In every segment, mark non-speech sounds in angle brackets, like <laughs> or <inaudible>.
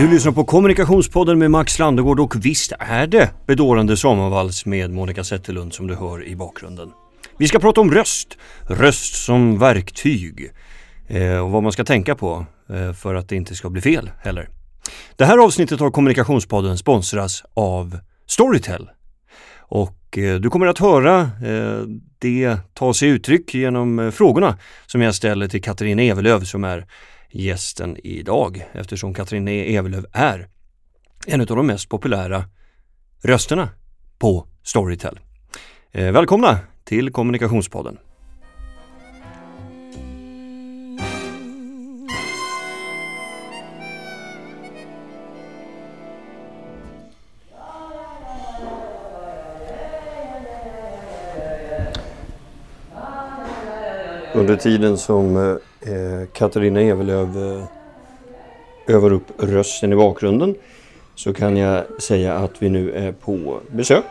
Du lyssnar på Kommunikationspodden med Max Landegård och visst är det bedårande sommarvals med Monica Zetterlund som du hör i bakgrunden. Vi ska prata om röst, röst som verktyg eh, och vad man ska tänka på eh, för att det inte ska bli fel heller. Det här avsnittet av Kommunikationspodden sponsras av Storytel. Och eh, du kommer att höra eh, det ta sig uttryck genom eh, frågorna som jag ställer till Katarina Evelöv som är gästen idag eftersom Katrin Evelöv är en av de mest populära rösterna på Storytel. Eh, välkomna till Kommunikationspodden. Under tiden som eh, eh, Katarina Evelöv eh, övar upp rösten i bakgrunden så kan jag säga att vi nu är på besök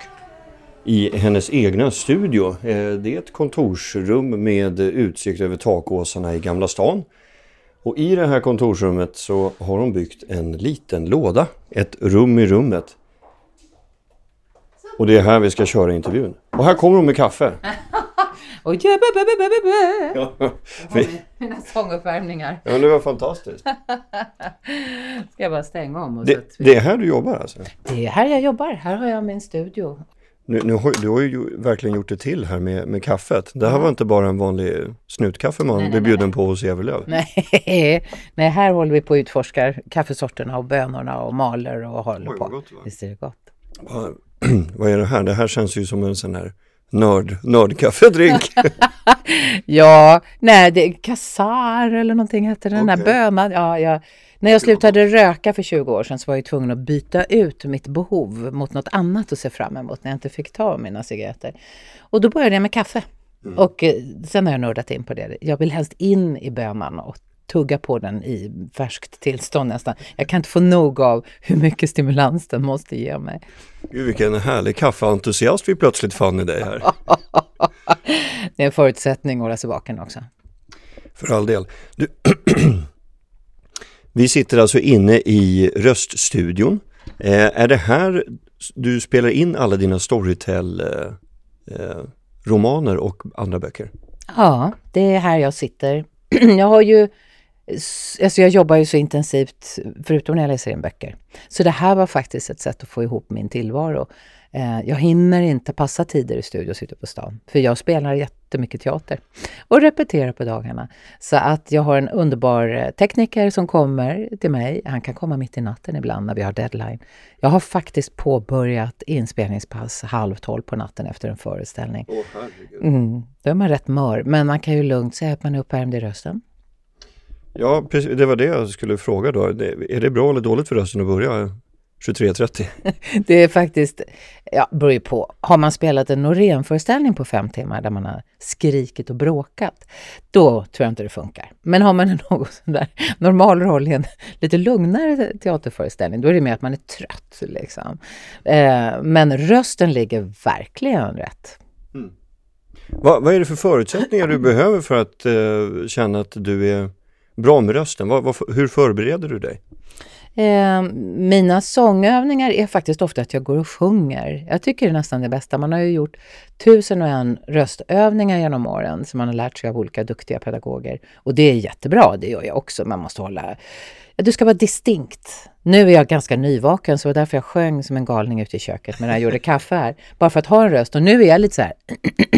i hennes egna studio. Eh, det är ett kontorsrum med utsikt över takåsarna i Gamla stan. Och i det här kontorsrummet så har hon byggt en liten låda, ett rum i rummet. Och det är här vi ska köra intervjun. Och här kommer hon med kaffe. Och ja, ba, ba, ba, ba, ba. Ja, <laughs> vi Mina sånguppvärmningar. ja, det var fantastiskt. <laughs> Ska jag bara stänga om och så Det, att vi... det är här du jobbar alltså? det är här jag jobbar. Här har jag min studio. Nu, nu har, du har ju verkligen gjort det till här med, med kaffet. Det här var inte bara en vanlig snutkaffe man Nej, nej, blev nej. bjuden på hos Evelöv. <laughs> Nej, nej, här håller vi på att utforska kaffesorterna och bönorna och maler och håller Oj, på. gott, va? Visst är det gott? Vad, <clears throat> vad är det här? Det här känns ju som en sån här nörd, nördkaffedrink. <laughs> Ja, nej, det är kassar eller någonting heter den Okej. där bönan. Ja, ja. När jag slutade röka för 20 år sedan så var jag tvungen att byta ut mitt behov mot något annat att se fram emot när jag inte fick ta mina cigaretter. Och då började jag med kaffe. Och eh, sen har jag nördat in på det. Jag vill helst in i bönan och tugga på den i färskt tillstånd nästan. Jag kan inte få nog av hur mycket stimulans den måste ge mig. Gud vilken härlig kaffeentusiast vi plötsligt fann i dig här. <laughs> Det är en förutsättning att hålla sig vaken också. För all del. Du, <clears throat> vi sitter alltså inne i röststudion. Eh, är det här du spelar in alla dina Storytel-romaner och andra böcker? Ja, det är här jag sitter. <clears throat> Jag har ju, alltså jag jobbar ju så intensivt, förutom när jag läser in böcker. Så det här var faktiskt ett sätt att få ihop min tillvaro. Eh, Jag hinner inte passa tider i studios ute på stan, för jag spelar jättemycket teater och repeterar på dagarna. Så att jag har en underbar eh, tekniker som kommer till mig. Han kan komma mitt i natten ibland när vi har deadline. Jag har faktiskt påbörjat inspelningspass halv tolv på natten efter en föreställning. Åh. Mm, då är man rätt mör, men man kan ju lugnt säga att man är uppvärmd i rösten. Ja, precis, det var det jag skulle fråga då. Är det bra eller dåligt för rösten att börja 23.30? <laughs> Det är faktiskt, ja, beror ju på. Har man spelat en Norén-föreställning på fem timmar där man har skrikit och bråkat, då tror jag inte det funkar. Men har man en <laughs> något sån där normal roll i en lite lugnare teaterföreställning, då är det mer att man är trött. Liksom. Eh, men rösten ligger verkligen rätt. Vad, vad är det för förutsättningar du behöver för att eh, känna att du är bra med rösten? Vad, vad, hur förbereder du dig? Eh, mina sångövningar är faktiskt ofta att jag går och sjunger. Jag tycker det är nästan det bästa. Man har ju gjort tusen och en röstövningar genom åren som man har lärt sig av olika duktiga pedagoger. Och det är jättebra, det gör jag också. Man måste hålla... Du ska vara distinkt. Nu är jag ganska nyvaken så det var därför jag sjöng som en galning ute i köket medan jag gjorde kaffe här. Bara för att ha en röst. Och nu är jag lite så här...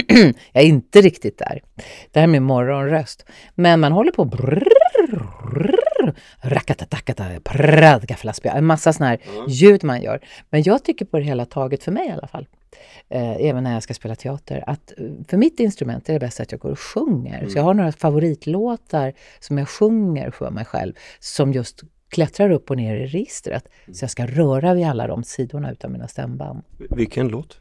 <clears throat> jag är inte riktigt där. Det här är min morgonröst. Men man håller på... Rakatatakata, pradgaflaspia, en massa sådana här ljud man gör. Men jag tycker på det hela taget, för mig i alla fall, eh, även när jag ska spela teater, att eh, för mitt instrument är det bäst att jag går och sjunger. Så jag har några favoritlåtar som jag sjunger för mig själv, som just klättrar upp och ner i registret. Så jag ska röra vid alla de sidorna utav mina stämband. Vilken låt?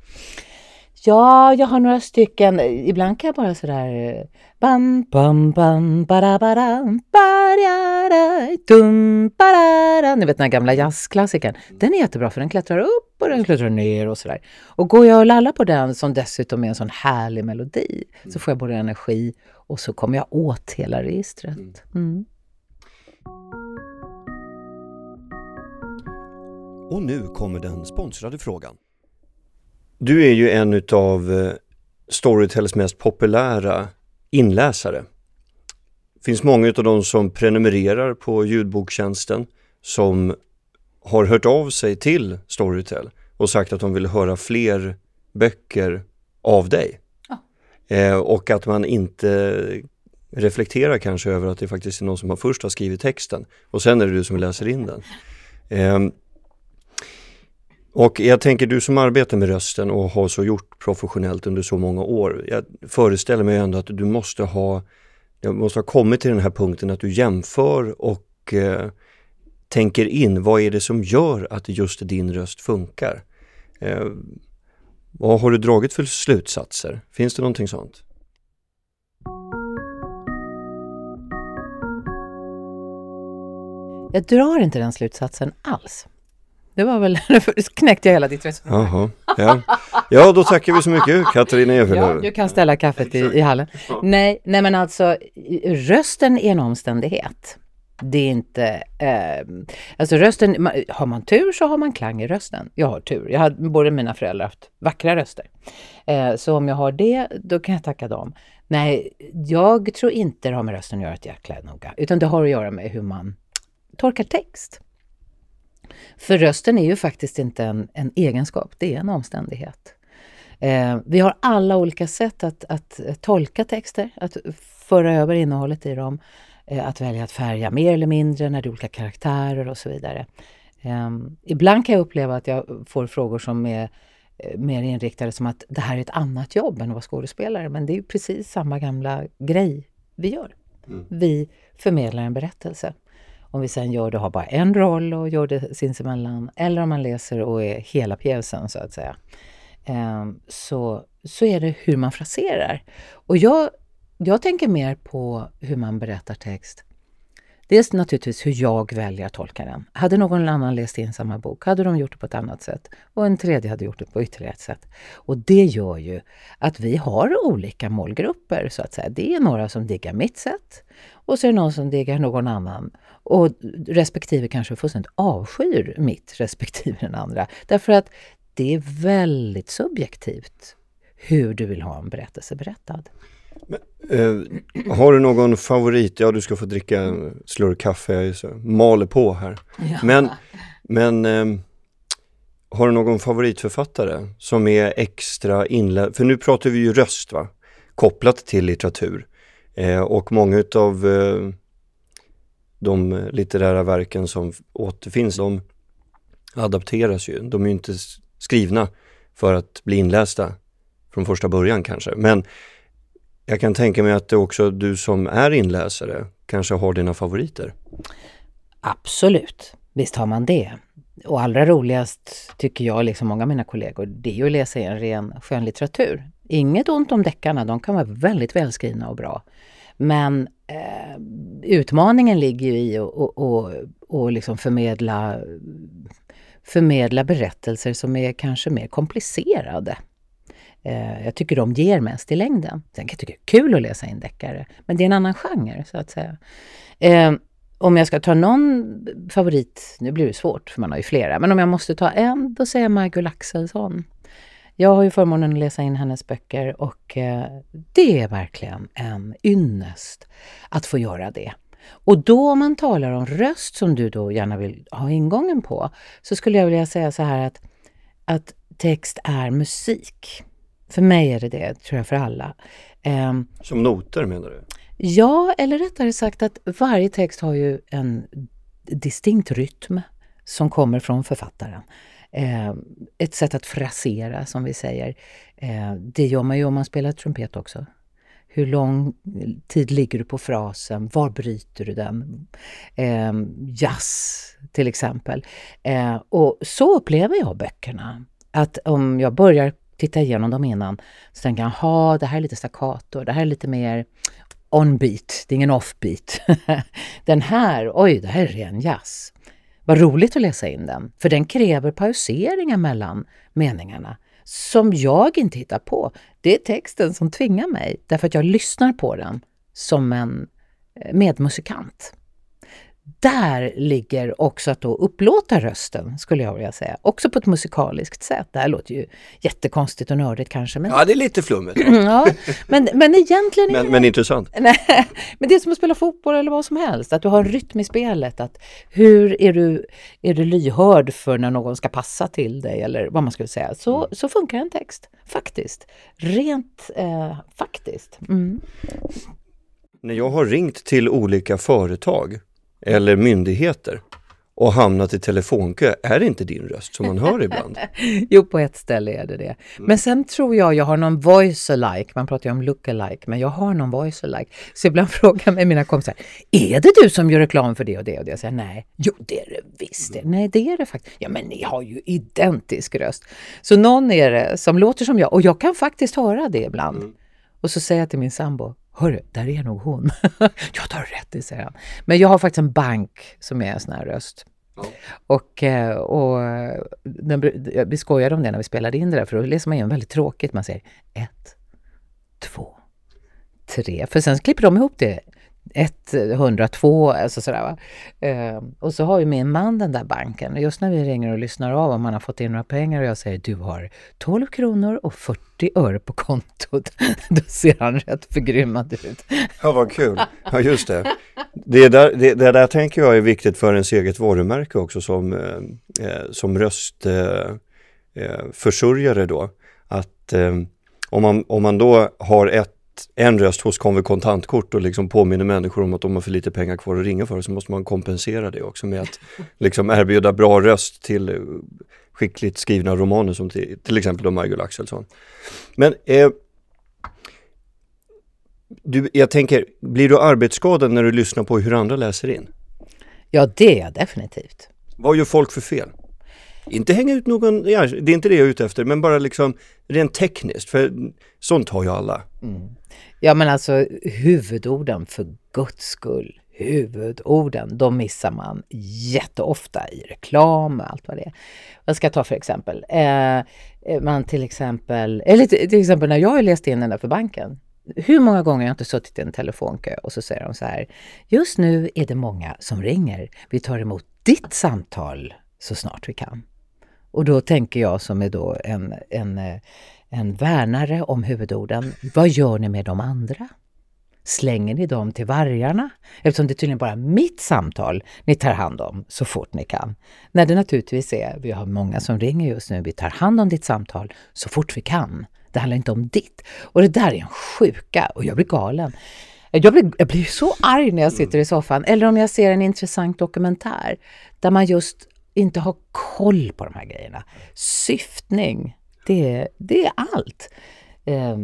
Ja, jag har några stycken. Ibland kan jag bara sådär... Bam, bam, bam, bara, bara, barara, dum, barara. Ni vet den här gamla jazzklassikern. Den är jättebra för den klättrar upp och den klättrar ner och sådär. Och går jag och lallar på den som dessutom är en sån härlig melodi så får jag både energi och så kommer jag åt hela registret. Mm. Och nu kommer den sponsrade frågan. Du är ju en utav eh, Storytels mest populära inläsare. Det finns många av de som prenumererar på ljudboktjänsten som har hört av sig till Storytel och sagt att de vill höra fler böcker av dig. Ja. Eh, och att man inte reflekterar kanske över att det faktiskt är någon som har först har skrivit texten och sen är det du som läser in den. Eh, och jag tänker du som arbetar med rösten och har så gjort professionellt under så många år. Jag föreställer mig ändå att du måste ha, jag måste ha kommit till den här punkten att du jämför och eh, tänker in vad är det som gör att just din röst funkar. Eh, vad har du dragit för slutsatser? Finns det någonting sånt? Jag drar inte den slutsatsen alls. Det var väl, <laughs> knäckte jag hela ditt resonemang. Jaha, ja. ja då tackar vi så mycket Katarina Evelöv. Ja, du kan ställa kaffet i, i hallen. Nej, nej, men alltså rösten är en omständighet. Det är inte, eh, alltså rösten, har man tur så har man klang i rösten. Jag har tur. Jag har båda mina föräldrar haft vackra röster. Eh, så om jag har det, då kan jag tacka dem. Nej, jag tror inte det har med rösten att göra ett jäkla noga, utan det har att göra med hur man torkar text. För rösten är ju faktiskt inte en, en egenskap, det är en omständighet. Eh, vi har alla olika sätt att, att, tolka texter, att föra över innehållet i dem, eh, att välja att färga mer eller mindre när det är olika karaktärer och så vidare. Eh, ibland kan jag uppleva att jag får frågor som är eh, mer inriktade som att det här är ett annat jobb än att vara skådespelare, men det är ju precis samma gamla grej vi gör. Mm. Vi förmedlar en berättelse. Om vi sen gör det och har bara en roll och gör det sinsemellan, eller om man läser och är hela pjäsen så att säga, ehm, så, så är det hur man fraserar. Och jag, jag tänker mer på hur man berättar text. Dels naturligtvis hur jag väljer att tolka den. Hade någon annan läst in samma bok hade de gjort det på ett annat sätt och en tredje hade gjort det på ytterligare ett sätt. Och det gör ju att vi har olika målgrupper så att säga. Det är några som diggar mitt sätt och så är det någon som diggar någon annan och respektive kanske fullständigt avskyr mitt respektive den andra. Därför att det är väldigt subjektivt hur du vill ha en berättelse berättad. Men, eh, har du någon favorit? Ja, du ska få dricka en slurk kaffe, jag så, maler på här. Ja. Men, men eh, har du någon favoritförfattare som är extra inlärd? För nu pratar vi ju röst, va? Kopplat till litteratur. Eh, och många utav eh, de litterära verken som återfinns, de adapteras ju. De är ju inte skrivna för att bli inlästa från första början kanske. Men jag kan tänka mig att det också du som är inläsare kanske har dina favoriter? Absolut, visst har man det. Och allra roligast tycker jag, liksom många av mina kollegor, det är att läsa en ren skönlitteratur. Inget ont om deckarna, de kan vara väldigt välskrivna och bra. Men eh, utmaningen ligger ju i att och, och, och liksom förmedla, förmedla berättelser som är kanske mer komplicerade. Eh, jag tycker de ger mest i längden. Sen kan jag tycka det är kul att läsa in deckare, men det är en annan genre så att säga. Eh, om jag ska ta någon favorit, nu blir det svårt för man har ju flera, men om jag måste ta en, då säger jag Michael Axelsson. Jag har ju förmånen att läsa in hennes böcker och eh, det är verkligen en ynnest att få göra det. Och då om man talar om röst som du då gärna vill ha ingången på, så skulle jag vilja säga så här att, att text är musik. För mig är det det, tror jag för alla. Um, som noter menar du? Ja, eller rättare sagt att varje text har ju en distinkt rytm som kommer från författaren. Eh, ett sätt att frasera som vi säger. Eh, det gör man ju om man spelar trumpet också. Hur lång tid ligger du på frasen? Var bryter du den? Eh, jazz till exempel. Eh, och så upplever jag böckerna. Att om jag börjar titta igenom dem innan så tänker jag, jaha, det här är lite staccato, det här är lite mer on-beat, det är ingen off-beat. <laughs> den här, oj, det här är ren jazz. Vad roligt att läsa in den, för den kräver pauseringar mellan meningarna som jag inte hittar på. Det är texten som tvingar mig, därför att jag lyssnar på den som en eh, medmusikant där ligger också att då upplåta rösten, skulle jag vilja säga. Också på ett musikaliskt sätt. Det här låter ju jättekonstigt och nördigt kanske. Men, Ja, det är lite flummigt. <laughs> ja, men, men egentligen Men, men intressant. <laughs> Nej, men det är som att spela fotboll eller vad som helst. Att du har en rytm i spelet. Att hur är du, är du lyhörd för när någon ska passa till dig eller vad man skulle säga. Så, så funkar en text, faktiskt. Rent eh, faktiskt. Mm. När jag har ringt till olika företag eller myndigheter och hamnat i telefonkö, är det inte din röst som man hör ibland? <laughs> Jo, på ett ställe är det det. Men sen tror jag jag har någon voice alike. Man pratar ju om look alike, men jag har någon voice alike. Så ibland <laughs> frågar mig mina kompisar, är det du som gör reklam för det och det och det? Jag säger nej. Jo, det är det visst. det. Nej, det är det faktiskt. Ja, men ni har ju identisk röst. Så någon är det som låter som jag och jag kan faktiskt höra det ibland. Och så säger jag till min sambo, hörru, där är nog hon. ja, du har rätt i, säger han. Men jag har faktiskt en bank som är en sån här röst. Och, eh, och eh, den, vi skojade om det när vi spelade in det där, för då läser man igen väldigt tråkigt. Man säger ett, två, tre. För sen klipper de ihop det. Ett, hundra, två, alltså sådär va. Eh, och så har ju min man den där banken. Just när vi ringer och lyssnar av om man har fått in några pengar och jag säger du har 12 kronor och 40 öre på kontot. <laughs> Då ser han rätt förgrymmad ut. Ja, vad kul. Ja, just det. Det där, det, det där tänker jag är viktigt för ens eget varumärke också som, eh, eh som röstförsörjare eh, eh då. Att eh, om, man, om man då har ett, en röst hos Konvi kontantkort och liksom påminner människor om att de har för lite pengar kvar att ringa för så måste man kompensera det också med att <laughs> liksom erbjuda bra röst till eh, skickligt skrivna romaner som till, till exempel då Majgull Axelsson. Men eh, du, jag tänker, blir du arbetsskadad när du lyssnar på hur andra läser in? Ja, det är jag definitivt. Vad gör folk för fel? Inte hänga ut någon, ja, det är inte det jag är ute efter, men bara liksom rent tekniskt, för sånt har ju alla. Ja men alltså huvudorden för guds skull. Huvudorden, de missar man jätteofta i reklam och allt vad det är. Vad ska jag ta för exempel? Eh, eh, man till exempel, eller till, till exempel när jag har läst in den där för banken. Hur många gånger har jag inte suttit i en telefonkö och så säger de så här. Just nu är det många som ringer. Vi tar emot ditt samtal så snart vi kan. Och då tänker jag som är då en, en, eh, en värnare om huvudorden. Vad gör ni med de andra? Slänger ni dem till vargarna? Eftersom det tydligen bara är mitt samtal ni tar hand om så fort ni kan. När det naturligtvis är, vi har många som ringer just nu, vi tar hand om ditt samtal så fort vi kan. Det handlar inte om ditt. Och det där är en sjuka och jag blir galen. Jag blir, jag blir så arg när jag sitter i soffan eller om jag ser en intressant dokumentär där man just inte har koll på de här grejerna. Syftning, det, det är allt. Eh,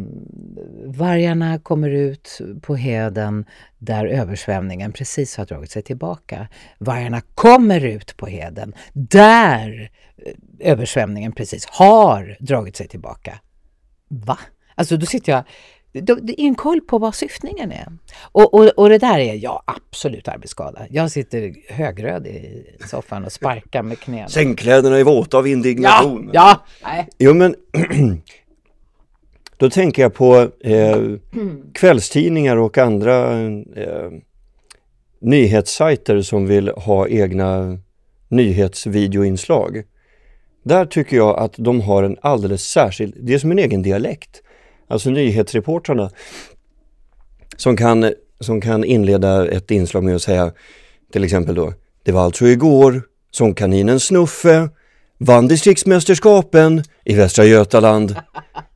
vargarna kommer ut på heden där översvämningen precis har dragit sig tillbaka. Vargarna kommer ut på heden där eh, översvämningen precis har dragit sig tillbaka. Va? Alltså då sitter jag det är en koll på vad syftningen är. Och, och, och det där är jag absolut arbetsskadad. Jag sitter högröd i soffan och sparkar med knäna. Sängkläderna är våta av Ja, indignation. ja, nej. Jo men, <clears throat> då tänker jag på eh, kvällstidningar och andra eh, nyhetssajter som vill ha egna nyhetsvideoinslag. Där tycker jag att de har en alldeles särskild, det är som en egen dialekt. Alltså nyhetsreportrarna som kan, som kan inleda ett inslag med att säga till exempel då, det var alltså igår som kaninen Snuffe vann distriktsmästerskapen i Västra Götaland.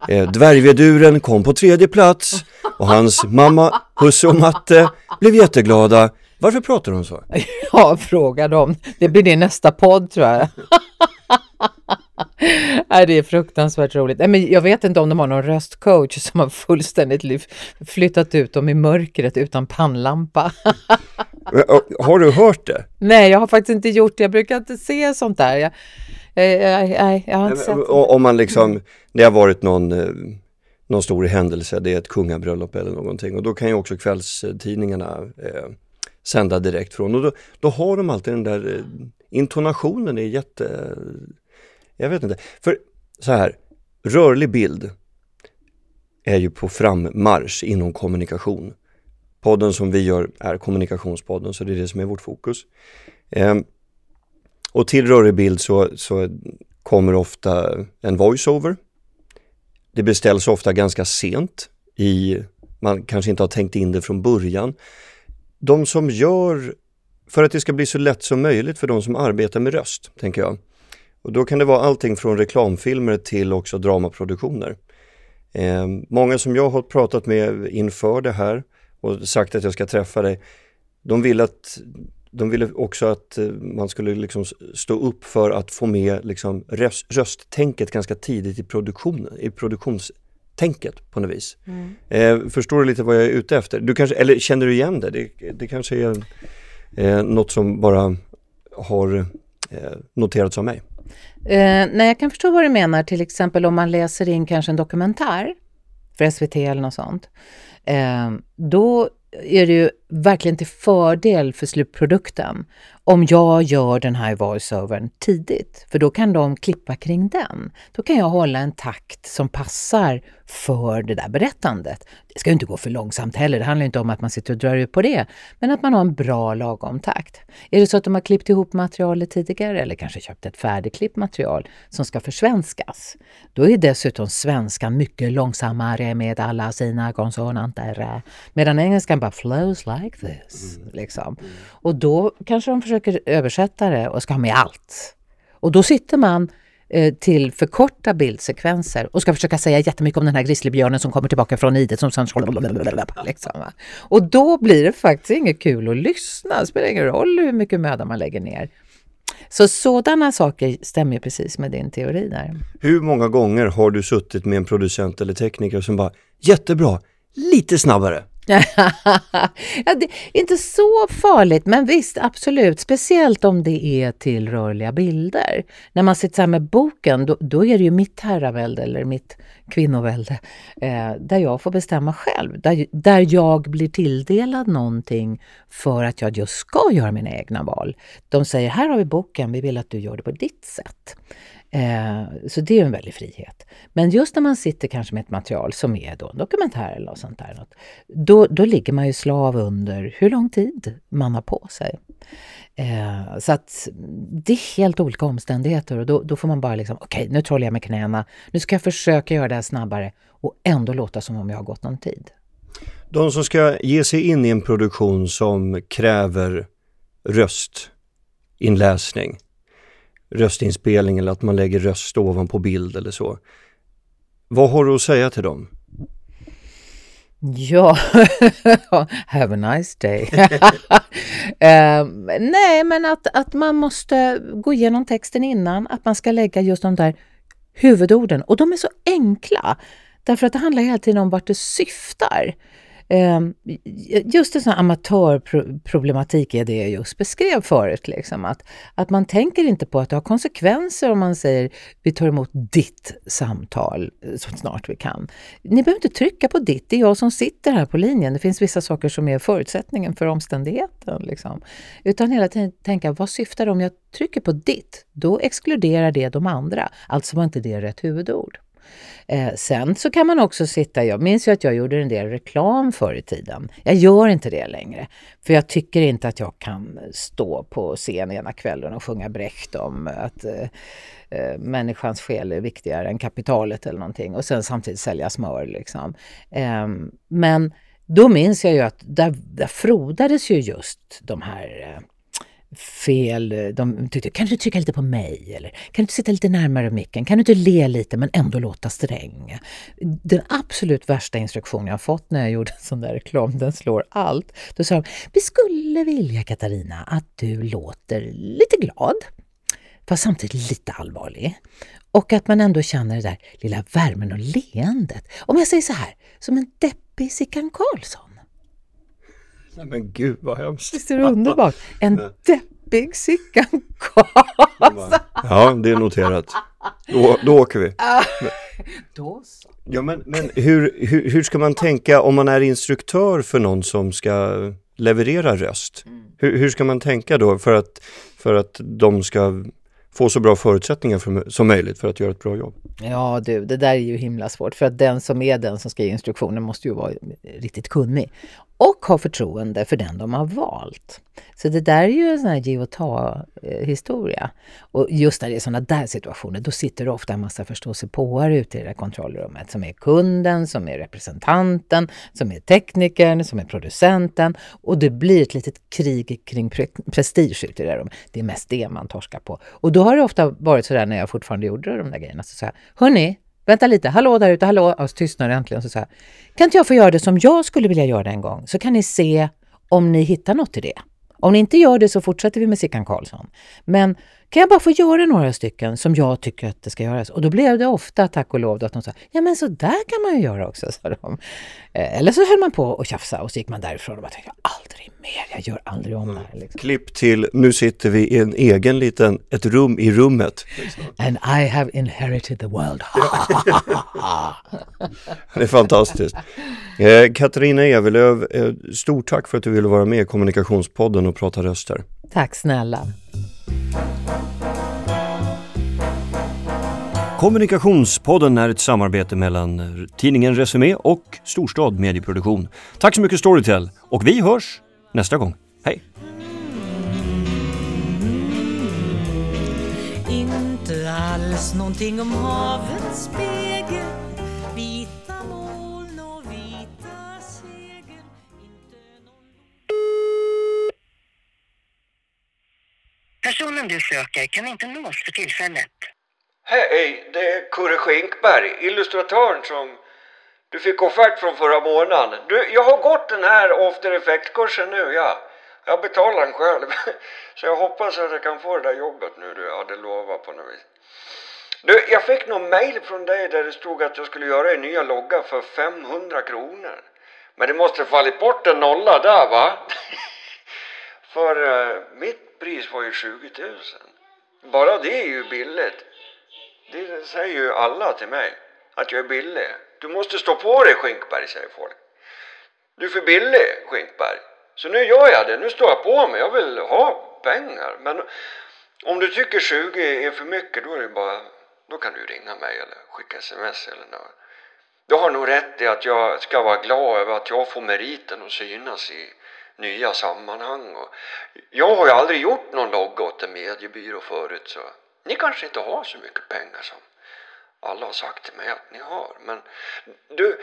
Eh, dvärgveduren kom på tredje plats och hans mamma, husse och matte blev jätteglada. Varför pratar de så? <laughs> Ja, fråga dem. Det blir din nästa podd tror jag. Nej, det är fruktansvärt roligt. Nej, men jag vet inte om de har någon röstcoach som har fullständigt flyttat ut dem i mörkret utan pannlampa. <laughs> Har du hört det? Nej, jag har faktiskt inte gjort det. Jag brukar inte se sånt där. Jag, eh, nej, jag har inte sett. Om man liksom, det har varit någon, eh, någon stor händelse, det är ett kungabröllop eller någonting och då kan ju också kvällstidningarna eh, sända direkt från och då, då har de alltid den där eh, intonationen är jätte, jag vet inte, för så här, rörlig bild är ju på frammarsch inom kommunikation. podden som vi gör är kommunikationspodden, så det är det som är vårt fokus. Eh, och till rörlig bild så, så kommer ofta en voiceover. Det beställs ofta ganska sent i, man kanske inte har tänkt in det från början. De som gör, för att det ska bli så lätt som möjligt för de som arbetar med röst, tänker jag. Och då kan det vara allting från reklamfilmer till också dramaproduktioner. Eh, många som jag har pratat med inför det här och sagt att jag ska träffa dig, de vill att de ville också att eh, man skulle liksom stå upp för att få med liksom röst, rösttänket ganska tidigt i produktionen, i produktionstänket på något vis. Mm. Eh, förstår du lite vad jag är ute efter? Du kanske, eller känner du igen det? Det, det kanske är eh, något som bara har eh, noterats av mig. Eh, nej, jag kan förstå vad du menar, till exempel om man läser in kanske en dokumentär för SVT eller något sånt. Eh, då är det ju verkligen till fördel för slutprodukten om jag gör den här voiceovern tidigt, för då kan de klippa kring den. Då kan jag hålla en takt som passar för det där berättandet. Det ska inte gå för långsamt heller, det handlar inte om att man sitter och drar ut på det, men att man har en bra lagom takt. Är det så att de har klippt ihop materialet tidigare eller kanske köpt ett färdigklippt material som ska försvenskas, då är dessutom svenskan mycket långsammare med alla sina konsonanter, medan engelskan bara flows like this. Mm. Liksom. Och då kanske de försöker översätta det och ska ha med allt. Och då sitter man eh, till för korta bildsekvenser och ska försöka säga jättemycket om den här grizzlybjörnen som kommer tillbaka från idet som sen... Liksom, och då blir det faktiskt inget kul att lyssna. Det spelar ingen roll hur mycket möda man lägger ner. Så sådana saker stämmer precis med din teori där. Hur många gånger har du suttit med en producent eller tekniker som bara jättebra, lite snabbare? <laughs> ja, det är inte så farligt, men visst, absolut. Speciellt om det är till rörliga bilder. När man sitter med boken, då, då, är det ju mitt herravälde eller mitt kvinnovälde eh, där jag får bestämma själv. Där, där jag blir tilldelad någonting för att jag just ska göra mina egna val. De säger, här har vi boken, vi vill att du gör det på ditt sätt. Eh, så det är en väldig frihet. Men just när man sitter kanske med ett material som är då en dokumentär eller något sånt där, något, då, då ligger man ju slav under hur lång tid man har på sig. Eh, så att det är helt olika omständigheter och då, då får man bara liksom, okej okay, nu trollar jag med knäna, nu ska jag försöka göra det här snabbare och ändå låta som om jag har gått någon tid. De som ska ge sig in i en produktion som kräver röstinläsning, röstinspelning eller att man lägger röst ovanpå bild eller så. Vad har du att säga till dem? Ja, <laughs> have a nice day. um, <laughs> nej, men att, att man måste gå igenom texten innan, att man ska lägga just de där huvudorden. Och de är så enkla, därför att det handlar hela tiden om vart det syftar. Ehm, just en sån amatörproblematik är det jag just beskrev förut. Liksom, att, att man tänker inte på att det har konsekvenser om man säger vi tar emot ditt samtal eh, så snart vi kan. Ni behöver inte trycka på ditt, det är jag som sitter här på linjen. Det finns vissa saker som är förutsättningen för omständigheten. Liksom. Utan hela tiden tänka, vad syftar det om jag trycker på ditt? Då exkluderar det de andra. Alltså var inte det rätt huvudord. Eh, sen så kan man också sitta, jag minns ju att jag gjorde en del reklam förr i tiden. Jag gör inte det längre, för jag tycker inte att jag kan stå på scen ena kvällen och sjunga Brecht om att eh, eh, människans själ är viktigare än kapitalet eller någonting och sen samtidigt sälja smör. Liksom. Eh, men då minns jag ju att där, där frodades ju just de här eh, fel. Eh, de tyckte, kan du trycka lite på mig? Eller kan du inte sitta lite närmare micken? Kan du inte le lite men ändå låta sträng? Den absolut värsta instruktion jag fått när jag gjorde en sån där reklam, den slår allt. Då sa de, vi skulle vilja Katarina att du låter lite glad, fast samtidigt lite allvarlig. Och att man ändå känner det där lilla värmen och leendet. Om jag säger så här, som en deppig Sickan Karlsson. Nej men gud vad hemskt. Visst är det underbart? En deppig Sickan Karlsson. Ja, det är noterat. Då, då åker vi. då så. Ja, men, men hur, hur, hur ska man tänka om man är instruktör för någon som ska leverera röst? Mm. Hur, hur ska man tänka då för att, för att de ska få så bra förutsättningar för, som möjligt för att göra ett bra jobb. Ja du, det där är ju himla svårt för att den som är den som ska ge instruktioner måste ju vara riktigt kunnig och ha förtroende för den de har valt. Så det där är ju en sån här ge och ta-historia. Och just när det är såna där situationer, då sitter det ofta en massa förståsigpåare ute i det där kontrollrummet som är kunden, som är representanten, som är teknikern, som är producenten och det blir ett litet krig kring pre prestige ute i det där rummet. Det är mest det man torskar på. Och då har det ofta varit sådär när jag fortfarande gjorde de där grejerna, så sa jag, hörni, Vänta lite, hallå där ute, hallå! Och så tystnar det äntligen. Så så här, kan inte jag få göra det som jag skulle vilja göra det en gång? Så kan ni se om ni hittar något i det. Om ni inte gör det så fortsätter vi med Sickan Karlsson. Men kan jag bara få göra några stycken som jag tycker att det ska göras? Och då blev det ofta, tack och lov, att de sa ja men så där kan man ju göra också. Sa de. Eh, eller så höll man på och tjafsa och så gick man därifrån och bara tänkte aldrig mer, jag gör aldrig om det här. Liksom. Klipp till, nu sitter vi i en egen liten, ett rum i rummet. And I have inherited the world. <laughs> det är fantastiskt. Eh, Katarina Evelöv, eh, stort tack för att du ville vara med i Kommunikationspodden och prata röster. Tack snälla. Kommunikationspodden är ett samarbete mellan tidningen Resumé och Storstad Medieproduktion. Tack så mycket Storytel och vi hörs nästa gång. Hej! Inte alls någonting om havets spegel Vita moln och vita segel Personen du söker kan inte nås för tillfället. Hej, det är Kurre Skinkberg, illustratören som du fick offert från förra månaden. Du, jag har gått den här After Effect-kursen nu, ja. Jag betalar den själv. <laughs> Så jag hoppas att jag kan få det där jobbet nu du hade lovat på något vis. Du, jag fick någon mail från dig där det stod att jag skulle göra en nya logga för 500 kronor. Men det måste fallit bort en nolla där va? <laughs> för uh, mitt pris var ju 20 000. Bara det är ju billigt. Det säger ju alla till mig. Att jag är billig. Du måste stå på dig Skinkberg, säger folk. Du är för billig, Skinkberg. Så nu gör jag det. Nu står jag på mig. Jag vill ha pengar. Men om du tycker 20 är för mycket, då är det bara... Då kan du ringa mig eller skicka sms eller något. Du har nog rätt i att jag ska vara glad över att jag får meriten att synas i nya sammanhang. Och jag har ju aldrig gjort någon logga åt en mediebyrå förut så ni kanske inte har så mycket pengar som alla har sagt till mig att ni har. Men du,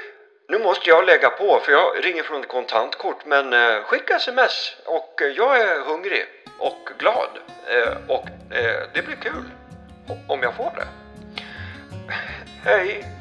nu måste jag lägga på för jag ringer från ett kontantkort. Men eh, skicka sms och eh, jag är hungrig och glad. Eh, och eh, det blir kul om jag får det. Hej!